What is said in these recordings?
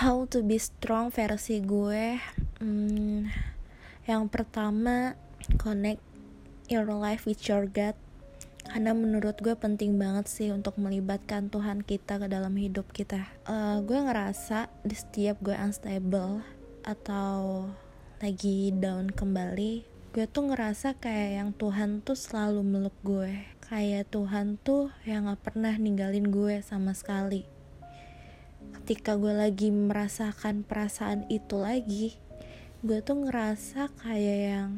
how to be strong versi gue hmm, yang pertama connect your life with your God. Karena menurut gue penting banget sih untuk melibatkan Tuhan kita ke dalam hidup kita. Uh, gue ngerasa di setiap gue unstable atau lagi down kembali gue tuh ngerasa kayak yang Tuhan tuh selalu meluk gue. Kayak Tuhan tuh yang gak pernah ninggalin gue sama sekali ketika gue lagi merasakan perasaan itu lagi gue tuh ngerasa kayak yang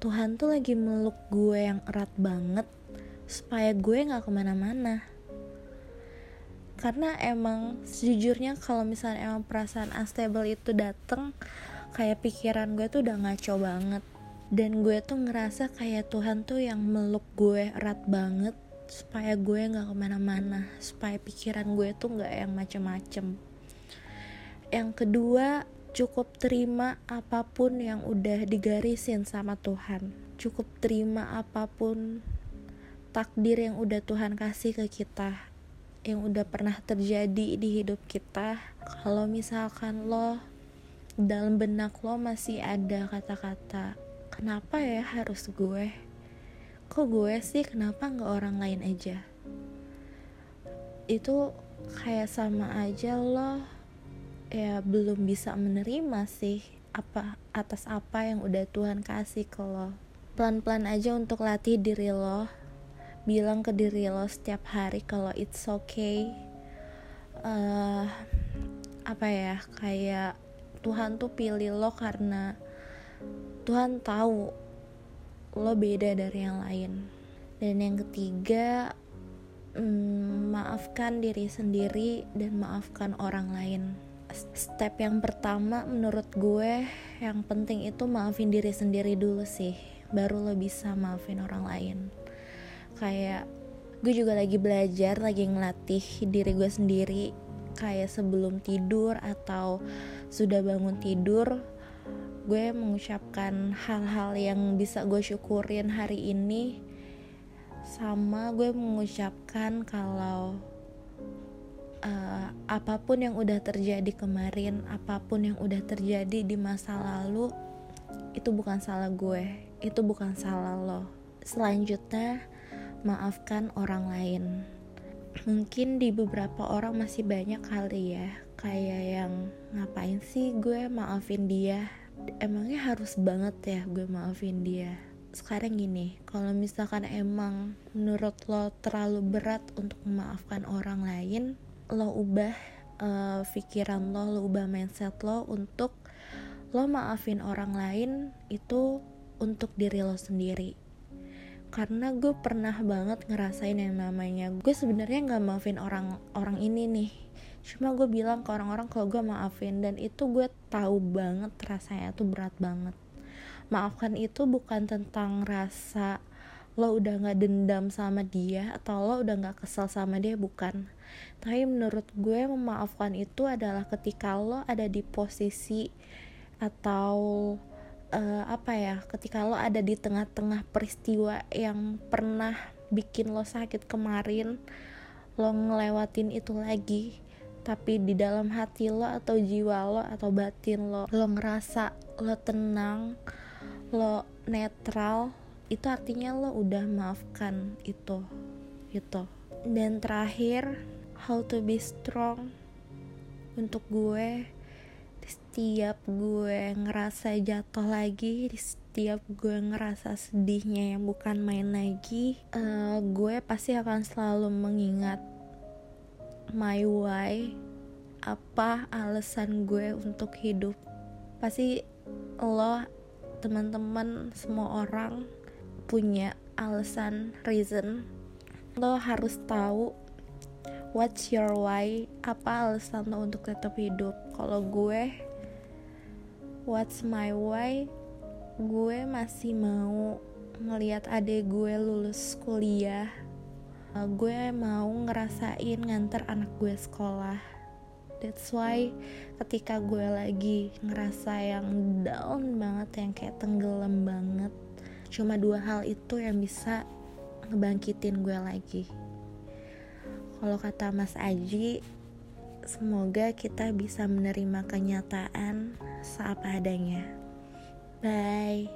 Tuhan tuh lagi meluk gue yang erat banget supaya gue gak ke mana-mana. Karena emang sejujurnya kalau misalnya emang perasaan unstable itu dateng kayak pikiran gue tuh udah ngaco banget. Dan gue tuh ngerasa kayak Tuhan tuh yang meluk gue erat banget supaya gue nggak ke mana-mana supaya pikiran gue tuh nggak yang macem-macem. Yang kedua cukup terima apa pun yang udah digarisin sama Tuhan. Cukup terima apa pun takdir yang udah Tuhan kasih ke kita yang udah pernah terjadi di hidup kita. Kalau misalkan lo dalam benak lo masih ada kata-kata kenapa ya harus gue kok gue sih? Kenapa nggak orang lain aja? Itu kayak sama aja loh. Ya belum bisa menerima sih apa atas apa yang udah Tuhan kasih ke lo. Pelan-pelan aja untuk latih diri lo. Bilang ke diri lo setiap hari kalau it's okay. Uh, apa ya? Kayak Tuhan tuh pilih lo karena Tuhan tahu lo beda dari yang lain. Dan yang ketiga hmm, maafkan diri sendiri dan maafkan orang lain. Step yang pertama menurut gue yang penting itu maafin diri sendiri dulu sih baru lo bisa maafin orang lain. Kayak gue juga lagi belajar lagi ngelatih diri gue sendiri. Kayak sebelum tidur atau sudah bangun tidur gue mengucapkan hal-hal yang bisa gue syukurin hari ini sama gue mengucapkan kalau uh, apa pun yang udah terjadi kemarin apa pun yang udah terjadi di masa lalu itu bukan salah gue itu bukan salah lo. Selanjutnya maafkan orang lain. Mungkin di beberapa orang masih banyak kali ya kayak yang ngapain sih gue maafin dia emangnya harus banget ya gue maafin dia. Sekarang gini kalau misalkan emang menurut lo terlalu berat untuk memaafkan orang lain lo ubah uh, pikiran lo lo ubah mindset lo untuk lo maafin orang lain itu untuk diri lo sendiri. Karena gue pernah banget ngerasain yang namanya gue sebenarnya nggak maafin orang orang ini nih cuma gue bilang ke orang-orang kalau gue maafin dan itu gue tahu banget rasanya tuh berat banget. Maafkan itu bukan tentang rasa lo udah nggak dendam sama dia atau lo udah nggak kesel sama dia bukan. Tapi menurut gue memaafkan itu adalah ketika lo ada di posisi atau uh, apa ya ketika lo ada di tengah-tengah peristiwa yang pernah bikin lo sakit kemarin lo ngelewatin itu lagi tapi di dalam hati lo atau jiwa lo atau batin lo lo ngerasa lo tenang lo netral itu artinya lo udah maafkan itu gitu. Dan terakhir how to be strong untuk gue. Di setiap gue ngerasa jatuh lagi di setiap gue ngerasa sedihnya yang bukan main lagi uh, gue pasti akan selalu mengingat my why apa alasan gue untuk hidup. Pasti lo teman-teman semua orang punya alasan reason. Lo harus tahu what's your why apa alasan lo untuk tetap hidup. Kalau gue what's my why? Gue masih mau ngelihat adik gue lulus kuliah uh, gue mau ngerasain nganter anak gue sekolah. That's why ketika gue lagi ngerasa yang down banget yang kayak tenggelam banget cuma dua hal itu yang bisa ngebangkitin gue lagi. Kalau kata Mas Aji semoga kita bisa menerima kenyataan seapa adanya. Bye